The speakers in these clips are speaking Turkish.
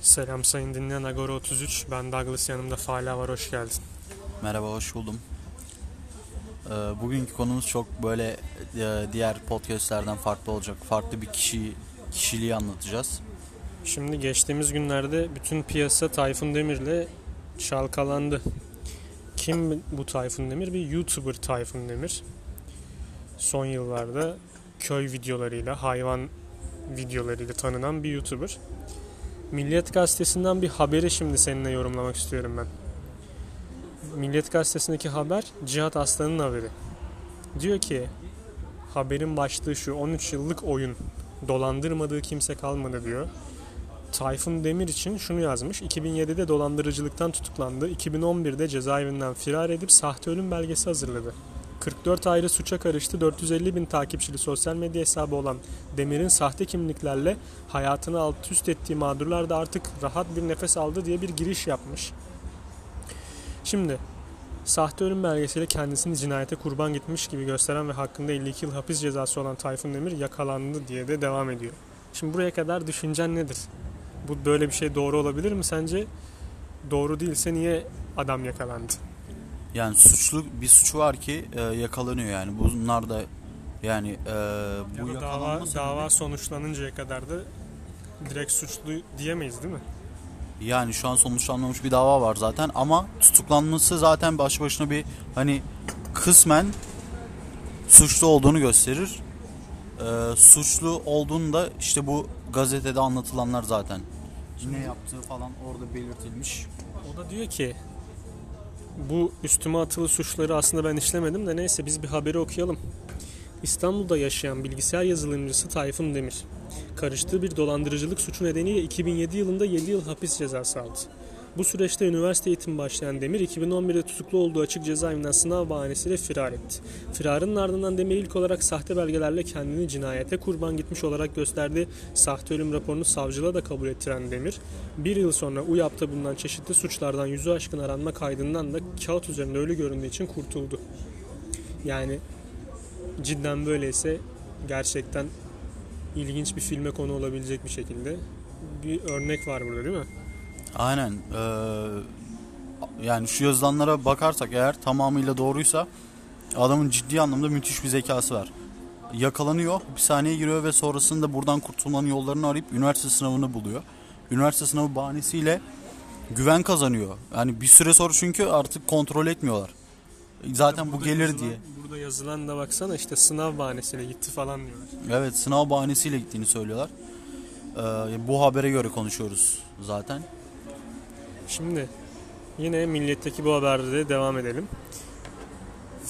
Selam sayın dinleyen Agora 33. Ben Douglas yanımda Fala var. Hoş geldin. Merhaba, hoş buldum. Ee, bugünkü konumuz çok böyle e, diğer podcastlerden farklı olacak. Farklı bir kişi kişiliği anlatacağız. Şimdi geçtiğimiz günlerde bütün piyasa Tayfun Demir'le çalkalandı. Kim bu Tayfun Demir? Bir YouTuber Tayfun Demir. Son yıllarda köy videolarıyla, hayvan videolarıyla tanınan bir YouTuber. Milliyet Gazetesi'nden bir haberi şimdi seninle yorumlamak istiyorum ben. Milliyet Gazetesi'ndeki haber Cihat Aslan'ın haberi. Diyor ki haberin başlığı şu 13 yıllık oyun dolandırmadığı kimse kalmadı diyor. Tayfun Demir için şunu yazmış. 2007'de dolandırıcılıktan tutuklandı. 2011'de cezaevinden firar edip sahte ölüm belgesi hazırladı. 44 ayrı suça karıştı. 450 bin takipçili sosyal medya hesabı olan Demir'in sahte kimliklerle hayatını alt üst ettiği mağdurlar da artık rahat bir nefes aldı diye bir giriş yapmış. Şimdi sahte ölüm belgesiyle kendisini cinayete kurban gitmiş gibi gösteren ve hakkında 52 yıl hapis cezası olan Tayfun Demir yakalandı diye de devam ediyor. Şimdi buraya kadar düşüncen nedir? Bu böyle bir şey doğru olabilir mi sence? Doğru değilse niye adam yakalandı? Yani suçlu bir suçu var ki e, yakalanıyor yani. Bunlar da yani e, bu Ya da dava, sebebi- dava sonuçlanıncaya kadar da direkt suçlu diyemeyiz değil mi? Yani şu an sonuçlanmamış bir dava var zaten ama tutuklanması zaten başlı başına bir hani kısmen suçlu olduğunu gösterir. Ee, suçlu olduğunu da işte bu gazetede anlatılanlar zaten. Ne yaptığı falan orada belirtilmiş. O da diyor ki bu üstüme atılı suçları aslında ben işlemedim de neyse biz bir haberi okuyalım. İstanbul'da yaşayan bilgisayar yazılımcısı Tayfun Demir karıştığı bir dolandırıcılık suçu nedeniyle 2007 yılında 7 yıl hapis cezası aldı. Bu süreçte üniversite eğitimi başlayan Demir 2011'de tutuklu olduğu açık cezaevinden sınav bahanesiyle firar etti. Firarının ardından Demir ilk olarak sahte belgelerle kendini cinayete kurban gitmiş olarak gösterdiği sahte ölüm raporunu savcılığa da kabul ettiren Demir, bir yıl sonra UYAP'ta bulunan çeşitli suçlardan yüzü aşkın aranma kaydından da kağıt üzerinde ölü göründüğü için kurtuldu. Yani cidden böyleyse gerçekten ilginç bir filme konu olabilecek bir şekilde bir örnek var burada değil mi? Aynen. ee, yani şu yazılanlara bakarsak eğer tamamıyla doğruysa adamın ciddi anlamda müthiş bir zekası var. Yakalanıyor, hapishaneye giriyor ve sonrasında buradan kurtulmanın yollarını arayıp üniversite sınavını buluyor. Üniversite sınavı bahanesiyle güven kazanıyor. Yani bir süre sonra çünkü artık kontrol etmiyorlar. Zaten bu gelir yazılan- diye. Burada yazılan da baksana işte sınav bahanesiyle gitti falan diyorlar. Evet sınav bahanesiyle gittiğini söylüyorlar. Ee, bu habere göre konuşuyoruz zaten. Şimdi yine Milliyet'teki bu haberde de devam edelim.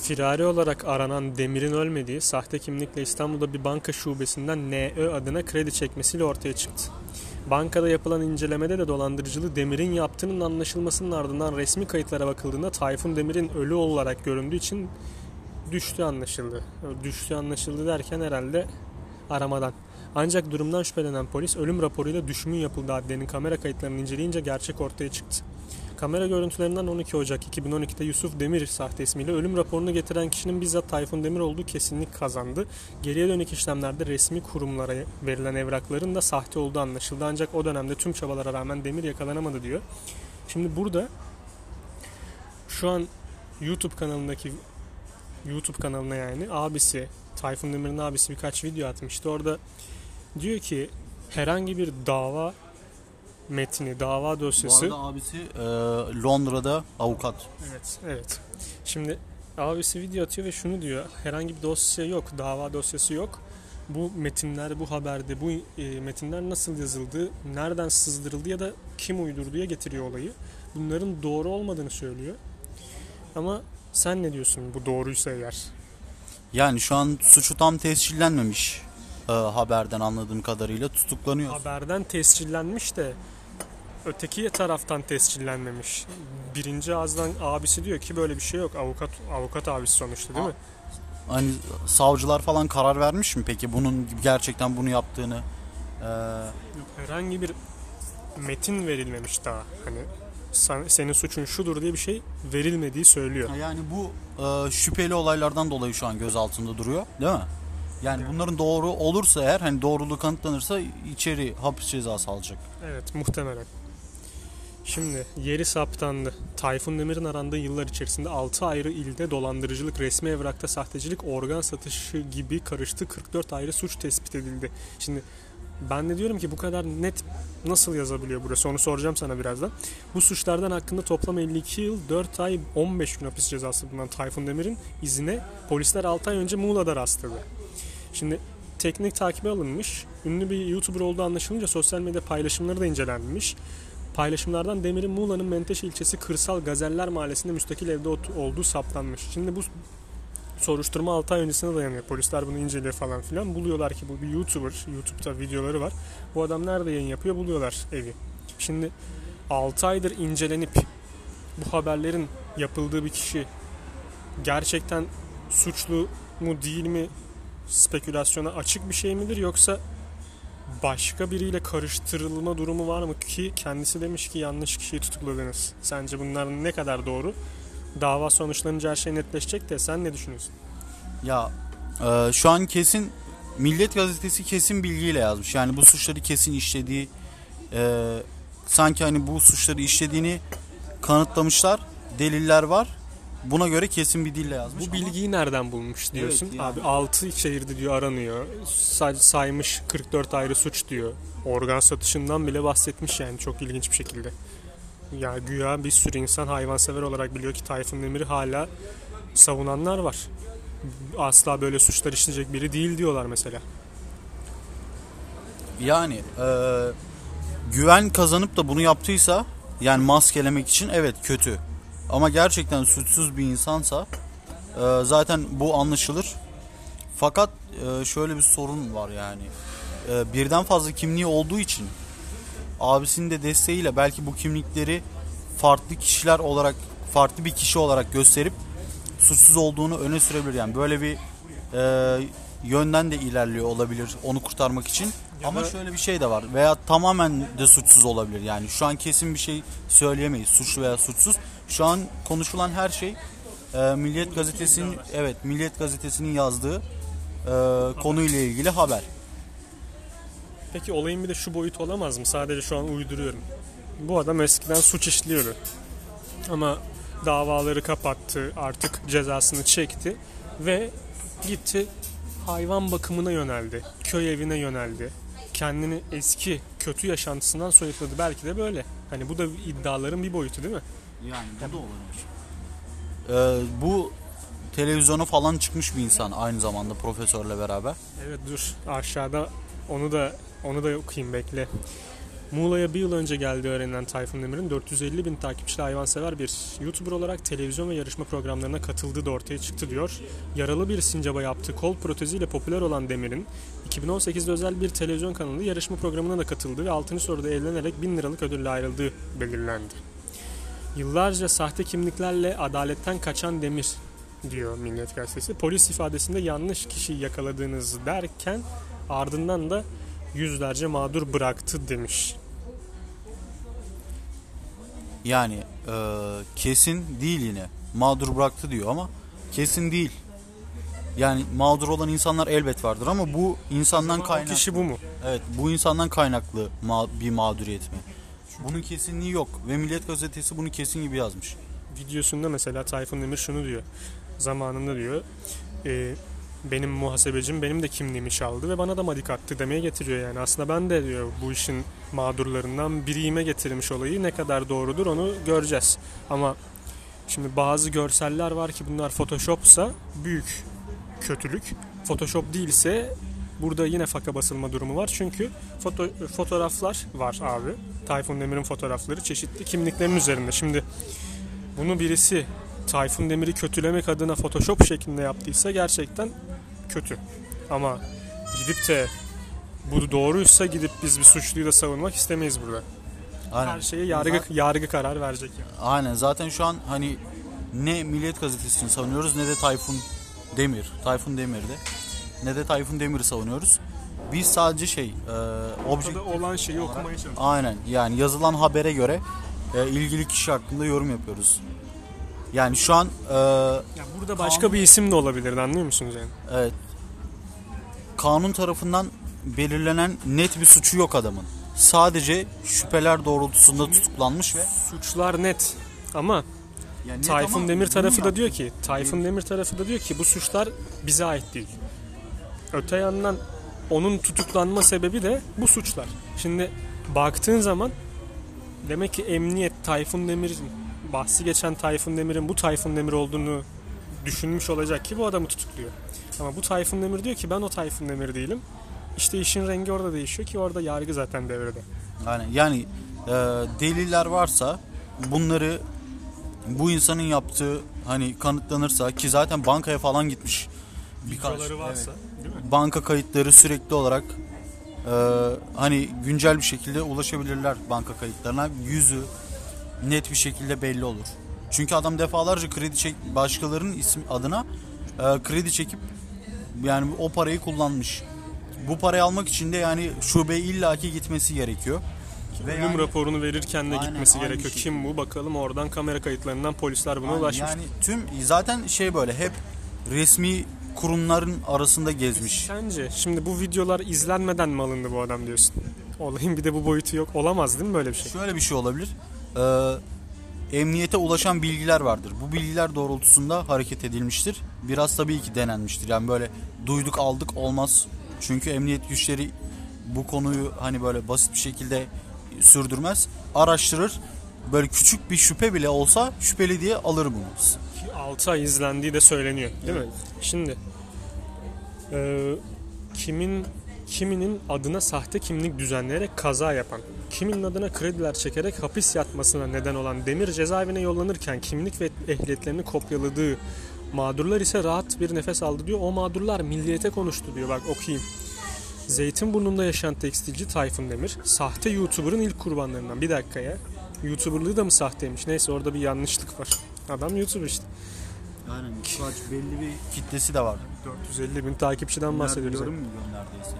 Firari olarak aranan Demir'in ölmediği sahte kimlikle İstanbul'da bir banka şubesinden NÖ adına kredi çekmesiyle ortaya çıktı. Bankada yapılan incelemede de dolandırıcılığı Demir'in yaptığının anlaşılmasının ardından resmi kayıtlara bakıldığında Tayfun Demir'in ölü olarak göründüğü için düştü anlaşıldı. Düştü anlaşıldı derken herhalde aramadan. Ancak durumdan şüphelenen polis ölüm raporuyla düşümün yapıldığı adliyenin kamera kayıtlarını inceleyince gerçek ortaya çıktı. Kamera görüntülerinden 12 Ocak 2012'de Yusuf Demir sahte ismiyle ölüm raporunu getiren kişinin bizzat Tayfun Demir olduğu kesinlik kazandı. Geriye dönük işlemlerde resmi kurumlara verilen evrakların da sahte olduğu anlaşıldı. Ancak o dönemde tüm çabalara rağmen Demir yakalanamadı diyor. Şimdi burada şu an YouTube kanalındaki YouTube kanalına yani abisi Tayfun Demir'in abisi birkaç video atmıştı. Orada diyor ki herhangi bir dava metni, dava Bu dosyası arada abisi e, Londra'da avukat. Evet, evet. Şimdi abisi video atıyor ve şunu diyor. Herhangi bir dosya yok, dava dosyası yok. Bu metinler, bu haberde, bu e, metinler nasıl yazıldı, nereden sızdırıldı ya da kim uydurduya getiriyor olayı. Bunların doğru olmadığını söylüyor. Ama sen ne diyorsun bu doğruysa eğer? Yani şu an suçu tam tescillenmemiş e, haberden anladığım kadarıyla tutuklanıyor. Haberden tescillenmiş de öteki taraftan tescillenmemiş. Birinci ağızdan abisi diyor ki böyle bir şey yok. Avukat avukat abisi sonuçta değil mi? Hani savcılar falan karar vermiş mi peki bunun gerçekten bunu yaptığını? E, Yok, herhangi bir metin verilmemiş daha. Hani sen, senin suçun şudur diye bir şey verilmediği söylüyor. yani bu e, şüpheli olaylardan dolayı şu an gözaltında duruyor değil mi? Yani bunların doğru olursa eğer hani doğruluğu kanıtlanırsa içeri hapis cezası alacak. Evet muhtemelen. Şimdi yeri saptandı. Tayfun Demir'in arandığı yıllar içerisinde 6 ayrı ilde dolandırıcılık, resmi evrakta sahtecilik, organ satışı gibi karıştı 44 ayrı suç tespit edildi. Şimdi ben de diyorum ki bu kadar net nasıl yazabiliyor burası onu soracağım sana birazdan. Bu suçlardan hakkında toplam 52 yıl 4 ay 15 gün hapis cezası bulunan Tayfun Demir'in izine polisler 6 ay önce Muğla'da rastladı. Şimdi teknik takibe alınmış. Ünlü bir YouTuber olduğu anlaşılınca sosyal medya paylaşımları da incelenmiş. Paylaşımlardan Demir'in Muğla'nın Menteşe ilçesi Kırsal Gazeller Mahallesi'nde müstakil evde olduğu saptanmış. Şimdi bu soruşturma 6 ay öncesine dayanıyor. Polisler bunu inceliyor falan filan. Buluyorlar ki bu bir YouTuber. YouTube'da videoları var. Bu adam nerede yayın yapıyor buluyorlar evi. Şimdi 6 aydır incelenip bu haberlerin yapıldığı bir kişi gerçekten suçlu mu değil mi spekülasyona açık bir şey midir yoksa başka biriyle karıştırılma durumu var mı ki kendisi demiş ki yanlış kişiyi tutukladınız. Sence bunlar ne kadar doğru? Dava sonuçlanınca her şey netleşecek de sen ne düşünüyorsun? Ya e, şu an kesin Milliyet Gazetesi kesin bilgiyle yazmış. Yani bu suçları kesin işlediği e, sanki hani bu suçları işlediğini kanıtlamışlar. Deliller var. Buna göre kesin bir dille yazmış. Bu bilgiyi nereden bulmuş diyorsun? Evet, yani. Abi 6 şehirde diyor aranıyor. Sadece saymış 44 ayrı suç diyor. Organ satışından bile bahsetmiş yani çok ilginç bir şekilde. Ya güya bir sürü insan hayvansever olarak biliyor ki Tayfun Demir'i hala savunanlar var. Asla böyle suçlar işleyecek biri değil diyorlar mesela. Yani e, güven kazanıp da bunu yaptıysa yani maskelemek için evet kötü. Ama gerçekten suçsuz bir insansa e, zaten bu anlaşılır. Fakat e, şöyle bir sorun var yani. E, birden fazla kimliği olduğu için abisinin de desteğiyle belki bu kimlikleri farklı kişiler olarak farklı bir kişi olarak gösterip suçsuz olduğunu öne sürebilir. Yani böyle bir e, yönden de ilerliyor olabilir onu kurtarmak için. Ya Ama da- şöyle bir şey de var. Veya tamamen de suçsuz olabilir. Yani şu an kesin bir şey söyleyemeyiz. Suçlu veya suçsuz. Şu an konuşulan her şey e, Milliyet Gazetesi'nin evet Milliyet Gazetesi'nin yazdığı e, konuyla ilgili haber. Peki olayın bir de şu boyutu olamaz mı? Sadece şu an uyduruyorum. Bu adam eskiden suç işliyordu. Ama davaları kapattı, artık cezasını çekti ve gitti hayvan bakımına yöneldi. Köy evine yöneldi. Kendini eski kötü yaşantısından soyutladı. Belki de böyle. Hani bu da iddiaların bir boyutu değil mi? Yani bu da olabilir. Ee, bu televizyona falan çıkmış bir insan aynı zamanda profesörle beraber. Evet dur aşağıda onu da onu da okuyayım bekle. Muğla'ya bir yıl önce geldiği öğrenilen Tayfun Demir'in 450 bin takipçili hayvansever bir YouTuber olarak televizyon ve yarışma programlarına katıldığı da ortaya çıktı diyor. Yaralı bir sincaba yaptığı kol proteziyle popüler olan Demir'in 2018'de özel bir televizyon kanalı yarışma programına da katıldığı ve 6. soruda evlenerek 1000 liralık ödülle ayrıldığı belirlendi. Yıllarca sahte kimliklerle adaletten kaçan Demir diyor Milliyet Gazetesi. Polis ifadesinde yanlış kişiyi yakaladığınız derken ardından da yüzlerce mağdur bıraktı demiş. Yani e, kesin değil yine. Mağdur bıraktı diyor ama kesin değil. Yani mağdur olan insanlar elbet vardır ama bu insandan kaynaklı. kişi bu mu? Evet, bu insandan kaynaklı ma- bir mağduriyet mi? Bunun kesinliği yok ve Milliyet Gazetesi bunu kesin gibi yazmış. Videosunda mesela Tayfun Demir şunu diyor. Zamanında diyor e, benim muhasebecim benim de kimliğimi çaldı ve bana da madik attı demeye getiriyor yani. Aslında ben de diyor bu işin mağdurlarından biriyime getirmiş olayı ne kadar doğrudur onu göreceğiz. Ama şimdi bazı görseller var ki bunlar photoshopsa büyük kötülük. Photoshop değilse burada yine faka basılma durumu var. Çünkü foto, fotoğraflar var abi. Tayfun Demir'in fotoğrafları çeşitli kimliklerin üzerinde. Şimdi bunu birisi Tayfun Demir'i kötülemek adına Photoshop şeklinde yaptıysa gerçekten kötü. Ama gidip de bu doğruysa gidip biz bir suçluyu da savunmak istemeyiz burada. Aynen. Her şeye yargı yargı karar verecek yani. Aynen zaten şu an hani ne Milliyet Gazetesi'ni savunuyoruz ne de Tayfun Demir, Tayfun Demir'de ne de Tayfun Demir'i savunuyoruz. Biz sadece şey, e, obje... Ortada olan şeyi okumaya çalışıyoruz. Aynen yani yazılan habere göre e, ilgili kişi hakkında yorum yapıyoruz. Yani şu an e, Ya burada başka bir isim de olabilirdi anlıyor musunuz yani? evet kanun tarafından belirlenen net bir suçu yok adamın. Sadece şüpheler doğrultusunda tutuklanmış ve Suçlar net ama yani Tayfun ama Demir tarafı da diyor ki, Tayfun Demir tarafı da diyor ki bu suçlar bize ait değil. Öte yandan onun tutuklanma sebebi de bu suçlar. Şimdi baktığın zaman demek ki emniyet Tayfun Demir'in bahsi geçen Tayfun Demir'in bu Tayfun Demir olduğunu düşünmüş olacak ki bu adamı tutukluyor. Ama bu Tayfun Demir diyor ki ben o Tayfun Demir değilim. İşte işin rengi orada değişiyor ki orada yargı zaten devrede. Yani, yani e, deliller varsa bunları bu insanın yaptığı hani kanıtlanırsa ki zaten bankaya falan gitmiş. Birkaç, Videoları varsa evet. Banka kayıtları sürekli olarak e, hani güncel bir şekilde ulaşabilirler banka kayıtlarına. Yüzü net bir şekilde belli olur. Çünkü adam defalarca kredi çek başkalarının isim adına e, kredi çekip yani o parayı kullanmış. Bu parayı almak için de yani şubeye illaki gitmesi gerekiyor. Ve Ölüm yani- raporunu verirken de Aynen, gitmesi gerekiyor. şey. Kim bu? Bakalım oradan kamera kayıtlarından polisler buna Yani- ulaşmış. Yani tüm zaten şey böyle hep resmi kurumların arasında gezmiş. Sence şimdi bu videolar izlenmeden mi alındı bu adam diyorsun? Olayın bir de bu boyutu yok. Olamaz değil mi böyle bir şey? Şöyle bir şey olabilir. Ee, emniyete ulaşan bilgiler vardır. Bu bilgiler doğrultusunda hareket edilmiştir. Biraz tabii ki denenmiştir. Yani böyle duyduk aldık olmaz. Çünkü emniyet güçleri bu konuyu hani böyle basit bir şekilde sürdürmez. Araştırır. Böyle küçük bir şüphe bile olsa şüpheli diye alır bunu. Ki 6 ay izlendiği de söyleniyor değil mi? Şimdi e, kimin kiminin adına sahte kimlik düzenleyerek kaza yapan, kiminin adına krediler çekerek hapis yatmasına neden olan Demir cezaevine yollanırken kimlik ve ehliyetlerini kopyaladığı mağdurlar ise rahat bir nefes aldı diyor. O mağdurlar milliyete konuştu diyor. Bak okuyayım. Zeytinburnu'nda yaşayan tekstilci Tayfun Demir, sahte YouTuber'ın ilk kurbanlarından. Bir dakika ya. YouTuber'lığı da mı sahteymiş? Neyse orada bir yanlışlık var. Adam YouTuber işte. Yani kaç belli bir kitlesi de var. 450 bin takipçiden bahsediyoruz. yani. milyon neredeyse.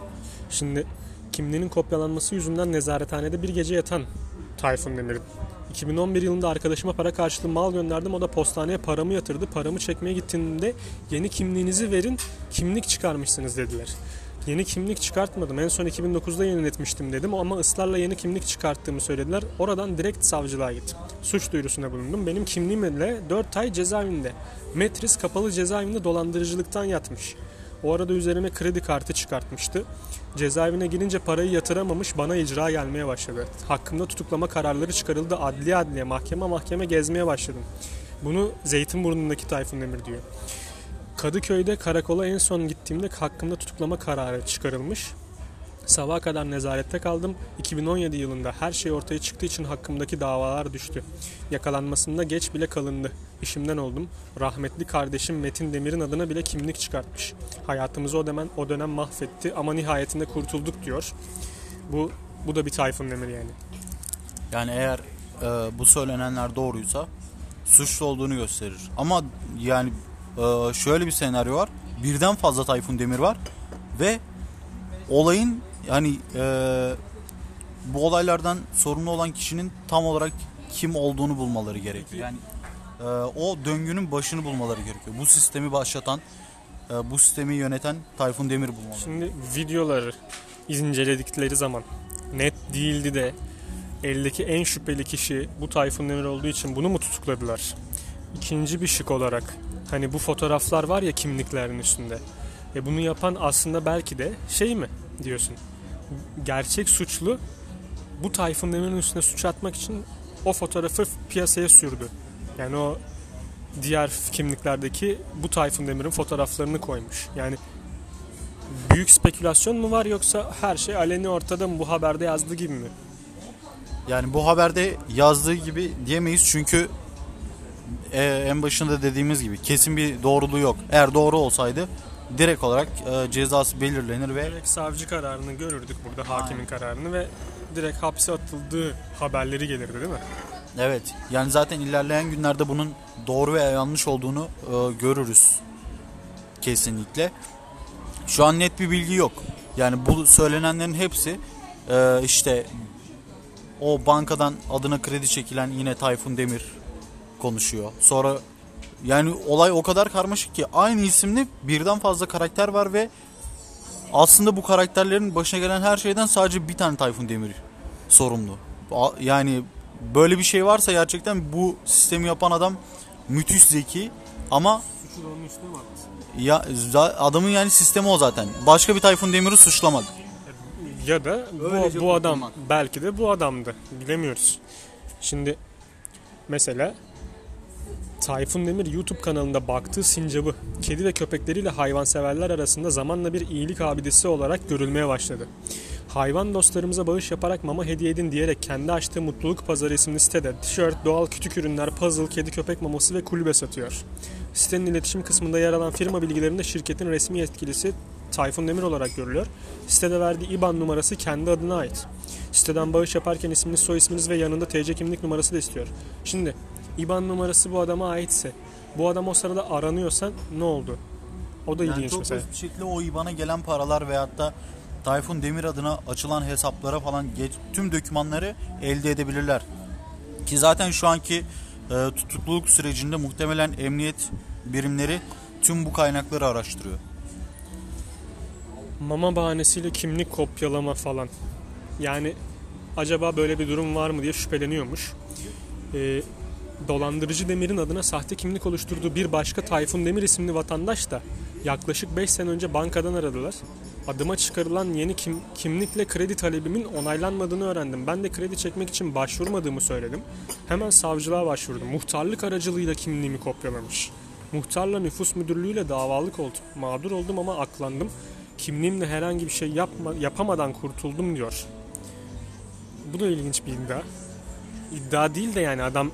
Şimdi kimliğinin kopyalanması yüzünden nezarethanede bir gece yatan Tayfun Demir'in. 2011 yılında arkadaşıma para karşılığı mal gönderdim. O da postaneye paramı yatırdı. Paramı çekmeye gittiğimde yeni kimliğinizi verin, kimlik çıkarmışsınız dediler. Yeni kimlik çıkartmadım. En son 2009'da yeniletmiştim dedim ama ısrarla yeni kimlik çıkarttığımı söylediler. Oradan direkt savcılığa gittim. Suç duyurusunda bulundum. Benim kimliğimle 4 ay cezaevinde. Metris kapalı cezaevinde dolandırıcılıktan yatmış. O arada üzerime kredi kartı çıkartmıştı. Cezaevine girince parayı yatıramamış bana icra gelmeye başladı. Hakkımda tutuklama kararları çıkarıldı. Adliye adliye mahkeme mahkeme gezmeye başladım. Bunu Zeytinburnu'ndaki Tayfun Demir diyor. Kadıköy'de karakola en son gittiğimde hakkımda tutuklama kararı çıkarılmış. Sabaha kadar nezarette kaldım. 2017 yılında her şey ortaya çıktığı için hakkımdaki davalar düştü. Yakalanmasında geç bile kalındı. İşimden oldum. Rahmetli kardeşim Metin Demir'in adına bile kimlik çıkartmış. Hayatımızı o dönem, o dönem mahvetti ama nihayetinde kurtulduk diyor. Bu bu da bir Tayfun Demir yani. Yani eğer e, bu söylenenler doğruysa suçlu olduğunu gösterir. Ama yani e, şöyle bir senaryo var. Birden fazla Tayfun Demir var ve olayın yani e, bu olaylardan sorumlu olan kişinin tam olarak kim olduğunu bulmaları gerekiyor. Yani e, o döngünün başını bulmaları gerekiyor. Bu sistemi başlatan, e, bu sistemi yöneten Tayfun Demir bulmaları. Şimdi videoları inceledikleri zaman net değildi de eldeki en şüpheli kişi bu Tayfun Demir olduğu için bunu mu tutukladılar? İkinci bir şık olarak hani bu fotoğraflar var ya kimliklerin üstünde. E bunu yapan aslında belki de şey mi diyorsun? Gerçek suçlu bu Tayfun Demir'in üstüne suç atmak için o fotoğrafı piyasaya sürdü. Yani o diğer kimliklerdeki bu Tayfun Demir'in fotoğraflarını koymuş. Yani büyük spekülasyon mu var yoksa her şey aleni ortada mı bu haberde yazdığı gibi mi? Yani bu haberde yazdığı gibi diyemeyiz çünkü e, en başında dediğimiz gibi kesin bir doğruluğu yok. Eğer doğru olsaydı direkt olarak e, cezası belirlenir ve Direkt savcı kararını görürdük burada hakimin kararını ve direkt hapse atıldığı haberleri gelirdi değil mi? evet yani zaten ilerleyen günlerde bunun doğru veya yanlış olduğunu e, görürüz kesinlikle. Şu an net bir bilgi yok. Yani bu söylenenlerin hepsi e, işte o bankadan adına kredi çekilen yine Tayfun Demir konuşuyor. Sonra yani olay o kadar karmaşık ki aynı isimli birden fazla karakter var ve aslında bu karakterlerin başına gelen her şeyden sadece bir tane Tayfun Demir sorumlu. Yani böyle bir şey varsa gerçekten bu sistemi yapan adam müthiş zeki ama Suçu da onun üstüne mi ya adamın yani sistemi o zaten. Başka bir Tayfun Demir'i suçlamadı. Ya da Öylece bu, bu adam kurtulmak. belki de bu adamdı. Bilemiyoruz. Şimdi mesela Tayfun Demir YouTube kanalında baktığı sincabı kedi ve köpekleriyle hayvanseverler arasında zamanla bir iyilik abidesi olarak görülmeye başladı. Hayvan dostlarımıza bağış yaparak mama hediye edin diyerek kendi açtığı Mutluluk Pazarı isimli sitede tişört, doğal küçük ürünler, puzzle, kedi köpek maması ve kulübe satıyor. Sitenin iletişim kısmında yer alan firma bilgilerinde şirketin resmi yetkilisi Tayfun Demir olarak görülüyor. Sitede verdiği IBAN numarası kendi adına ait. Siteden bağış yaparken isminiz, soy isminiz ve yanında TC kimlik numarası da istiyor. Şimdi IBAN numarası bu adama aitse, bu adam o sırada aranıyorsa ne oldu? O da Yani ilginç çok mesela. basit bir şekilde o IBAN'a gelen paralar veyahut da Tayfun Demir adına açılan hesaplara falan geç, tüm dokümanları elde edebilirler. Ki zaten şu anki e, tutukluluk sürecinde muhtemelen emniyet birimleri tüm bu kaynakları araştırıyor. Mama bahanesiyle kimlik kopyalama falan. Yani acaba böyle bir durum var mı diye şüpheleniyormuş. Ee, dolandırıcı Demir'in adına sahte kimlik oluşturduğu bir başka Tayfun Demir isimli vatandaş da yaklaşık 5 sene önce bankadan aradılar. Adıma çıkarılan yeni kim, kimlikle kredi talebimin onaylanmadığını öğrendim. Ben de kredi çekmek için başvurmadığımı söyledim. Hemen savcılığa başvurdum. Muhtarlık aracılığıyla kimliğimi kopyalamış. Muhtarla nüfus müdürlüğüyle davalık oldum. Mağdur oldum ama aklandım. Kimliğimle herhangi bir şey yapma, yapamadan kurtuldum diyor. Bu da ilginç bir iddia. İddia değil de yani adam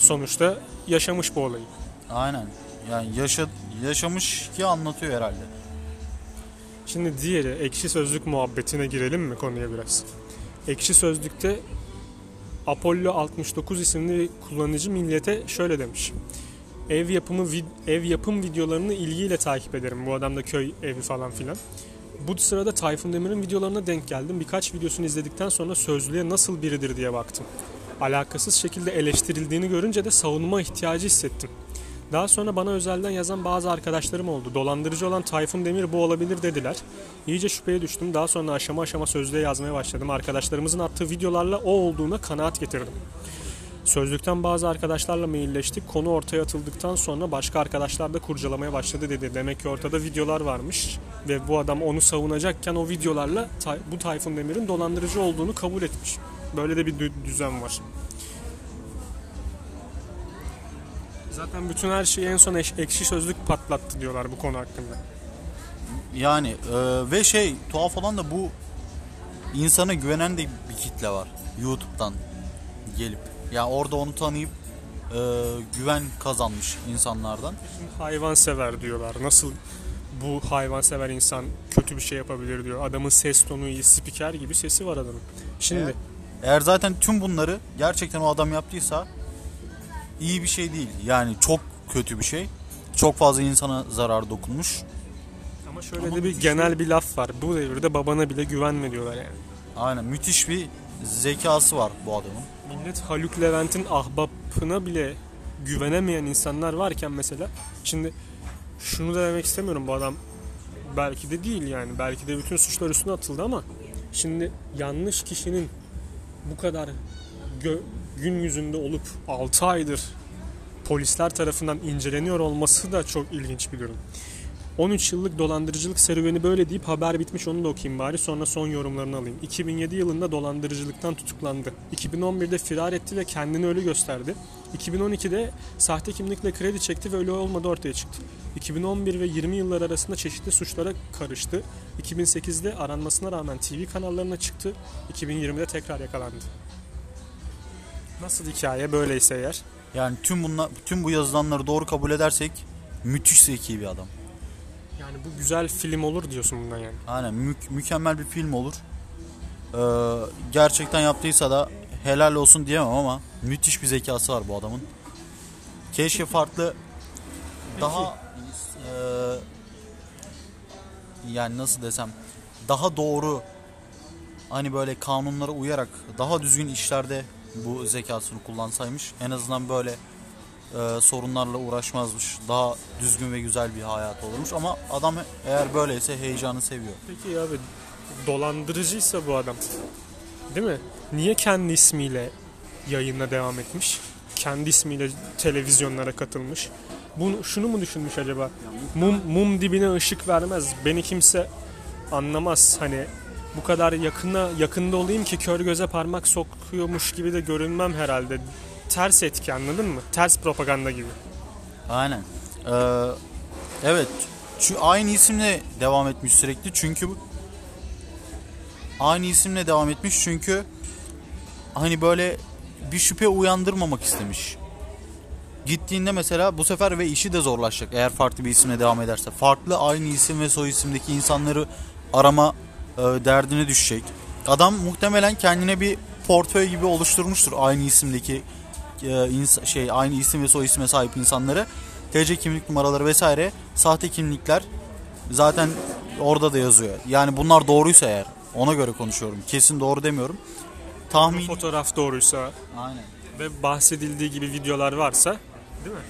sonuçta yaşamış bu olayı. Aynen. Yani yaşa, yaşamış ki anlatıyor herhalde. Şimdi diğeri ekşi sözlük muhabbetine girelim mi konuya biraz? Ekşi sözlükte Apollo 69 isimli kullanıcı millete şöyle demiş. Ev yapımı ev yapım videolarını ilgiyle takip ederim. Bu adam da köy evi falan filan. Bu sırada Tayfun Demir'in videolarına denk geldim. Birkaç videosunu izledikten sonra sözlüğe nasıl biridir diye baktım. Alakasız şekilde eleştirildiğini görünce de savunma ihtiyacı hissettim. Daha sonra bana özelden yazan bazı arkadaşlarım oldu. Dolandırıcı olan Tayfun Demir bu olabilir dediler. İyice şüpheye düştüm. Daha sonra aşama aşama sözlüğe yazmaya başladım. Arkadaşlarımızın attığı videolarla o olduğuna kanaat getirdim. Sözlükten bazı arkadaşlarla mailleştik. Konu ortaya atıldıktan sonra başka arkadaşlar da kurcalamaya başladı dedi. Demek ki ortada videolar varmış ve bu adam onu savunacakken o videolarla bu Tayfun Demir'in dolandırıcı olduğunu kabul etmiş. Böyle de bir dü- düzen var. Zaten bütün her şeyi en son ekşi sözlük patlattı diyorlar bu konu hakkında. Yani e, ve şey tuhaf olan da bu insana güvenen de bir kitle var YouTube'dan gelip. Yani orada onu tanıyıp e, güven kazanmış insanlardan. Hayvansever diyorlar. Nasıl bu hayvansever insan kötü bir şey yapabilir diyor. Adamın ses tonu iyi, spiker gibi sesi var adamın. Şimdi Evet. Eğer zaten tüm bunları gerçekten o adam yaptıysa iyi bir şey değil. Yani çok kötü bir şey. Çok fazla insana zarar dokunmuş. ama şöyle Ama de bir genel bir laf var. Bu devirde babana bile güvenme diyorlar yani. Aynen müthiş bir zekası var bu adamın. Millet Haluk Levent'in ahbapına bile güvenemeyen insanlar varken mesela şimdi şunu da demek istemiyorum bu adam belki de değil yani belki de bütün suçlar üstüne atıldı ama şimdi yanlış kişinin bu kadar gö- gün yüzünde olup 6 aydır polisler tarafından inceleniyor olması da çok ilginç bir durum. 13 yıllık dolandırıcılık serüveni böyle deyip haber bitmiş onu da okuyayım bari sonra son yorumlarını alayım. 2007 yılında dolandırıcılıktan tutuklandı. 2011'de firar etti ve kendini ölü gösterdi. 2012'de sahte kimlikle kredi çekti ve ölü olmadı ortaya çıktı. 2011 ve 20 yıllar arasında çeşitli suçlara karıştı. 2008'de aranmasına rağmen TV kanallarına çıktı. 2020'de tekrar yakalandı. Nasıl hikaye böyleyse eğer? Yani tüm bunlar, tüm bu yazılanları doğru kabul edersek müthiş zeki bir adam. Yani bu güzel film olur diyorsun bundan yani. Aynen mü- mükemmel bir film olur. Ee, gerçekten yaptıysa da helal olsun diyemem ama müthiş bir zekası var bu adamın. Keşke farklı daha e, yani nasıl desem daha doğru hani böyle kanunlara uyarak daha düzgün işlerde bu zekasını kullansaymış en azından böyle e, sorunlarla uğraşmazmış. Daha düzgün ve güzel bir hayat olurmuş ama adam eğer böyleyse heyecanı seviyor. Peki abi dolandırıcıysa bu adam değil mi? Niye kendi ismiyle yayına devam etmiş? Kendi ismiyle televizyonlara katılmış. Bunu, şunu mu düşünmüş acaba? Mum, mum dibine ışık vermez. Beni kimse anlamaz. Hani bu kadar yakına yakında olayım ki kör göze parmak sokuyormuş gibi de görünmem herhalde. Ters etki anladın mı? Ters propaganda gibi. Aynen. Ee, evet. Şu aynı isimle devam etmiş sürekli çünkü bu- aynı isimle devam etmiş çünkü hani böyle bir şüphe uyandırmamak istemiş. Gittiğinde mesela bu sefer ve işi de zorlaşacak eğer farklı bir isimle devam ederse. Farklı aynı isim ve soy isimdeki insanları arama e, derdine düşecek. Adam muhtemelen kendine bir portföy gibi oluşturmuştur aynı isimdeki e, ins- şey aynı isim ve soy isme sahip insanları. TC kimlik numaraları vesaire sahte kimlikler zaten orada da yazıyor. Yani bunlar doğruysa eğer ona göre konuşuyorum. Kesin doğru demiyorum. Tahmin Fotoğraf doğruysa Aynen. ve bahsedildiği gibi videolar varsa değil mi?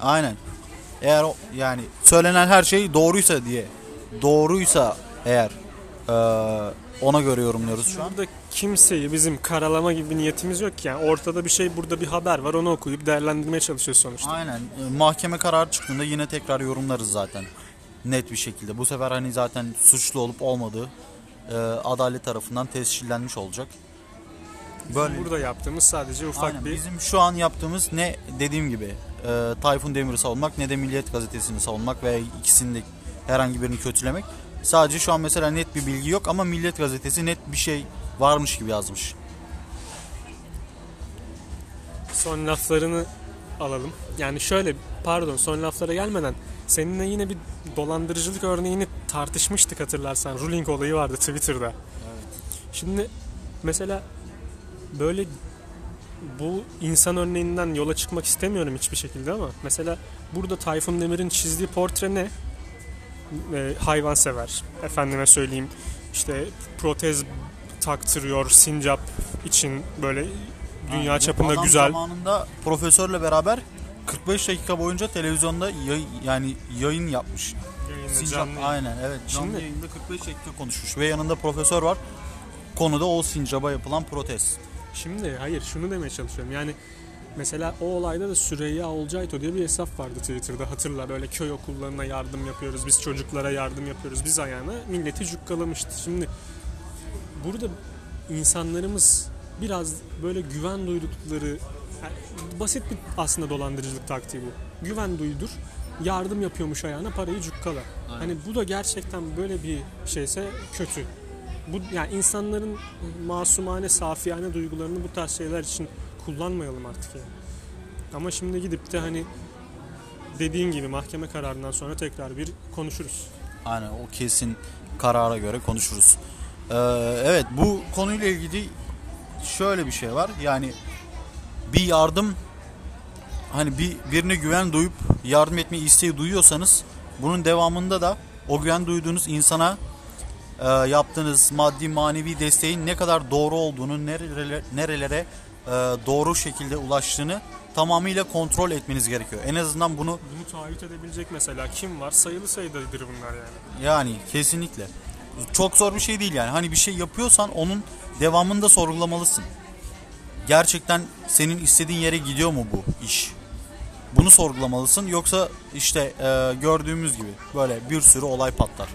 Aynen. Eğer o, yani söylenen her şey doğruysa diye doğruysa eğer eee, ona göre yorumluyoruz şu an. Burada kimseyi bizim karalama gibi bir niyetimiz yok ki. Yani ortada bir şey burada bir haber var onu okuyup değerlendirmeye çalışıyoruz sonuçta. Aynen. E, Mahkeme kararı çıktığında yine tekrar yorumlarız zaten. Net bir şekilde. Bu sefer hani zaten suçlu olup olmadığı e, adalet tarafından tescillenmiş olacak. Böyle. Burada yaptığımız sadece ufak Aynen. bir Bizim şu an yaptığımız ne dediğim gibi e, Tayfun Demir'i savunmak ne de Milliyet Gazetesi'ni savunmak veya ikisini de herhangi birini kötülemek. Sadece şu an mesela net bir bilgi yok ama Milliyet Gazetesi net bir şey varmış gibi yazmış. son laflarını alalım. Yani şöyle pardon son laflara gelmeden seninle yine bir dolandırıcılık örneğini tartışmıştık hatırlarsan. Ruling olayı vardı Twitter'da. Şimdi mesela böyle bu insan örneğinden yola çıkmak istemiyorum hiçbir şekilde ama mesela burada Tayfun Demir'in çizdiği portre ne? Ee, hayvansever. Efendime söyleyeyim işte protez taktırıyor sincap için böyle dünya Aynen. çapında Adam güzel zamanında profesörle beraber 45 dakika boyunca televizyonda yay- yani yayın yapmış. yayında Sincap, canlı aynen evet canlı Şimdi- yayında 45 dakika konuşmuş ve yanında profesör var. Konuda o sincaba yapılan protest. Şimdi hayır şunu demeye çalışıyorum. Yani mesela o olayda da Süreyya Olcayto diye bir hesap vardı Twitter'da hatırlar. Öyle köy okullarına yardım yapıyoruz. Biz çocuklara yardım yapıyoruz. Biz ayağına milleti cukkalamıştı. Şimdi burada insanlarımız biraz böyle güven duydukları yani basit bir aslında dolandırıcılık taktiği bu. Güven duydur. Yardım yapıyormuş ayağına parayı cukkala. Hani bu da gerçekten böyle bir şeyse kötü. Bu yani insanların masumane, safiyane duygularını bu tarz şeyler için kullanmayalım artık yani. Ama şimdi gidip de hani dediğin gibi mahkeme kararından sonra tekrar bir konuşuruz. Aynen o kesin karara göre konuşuruz. Ee, evet bu konuyla ilgili şöyle bir şey var. Yani bir yardım hani bir birine güven duyup yardım etme isteği duyuyorsanız bunun devamında da o güven duyduğunuz insana e, yaptığınız maddi manevi desteğin ne kadar doğru olduğunu nerelere, nerelere e, doğru şekilde ulaştığını tamamıyla kontrol etmeniz gerekiyor. En azından bunu Bunu taahhüt edebilecek mesela kim var? Sayılı sayıdadır bunlar yani. Yani kesinlikle. Çok zor bir şey değil yani. Hani bir şey yapıyorsan onun devamını da sorgulamalısın. Gerçekten senin istediğin yere gidiyor mu bu iş? Bunu sorgulamalısın. Yoksa işte e, gördüğümüz gibi böyle bir sürü olay patlar.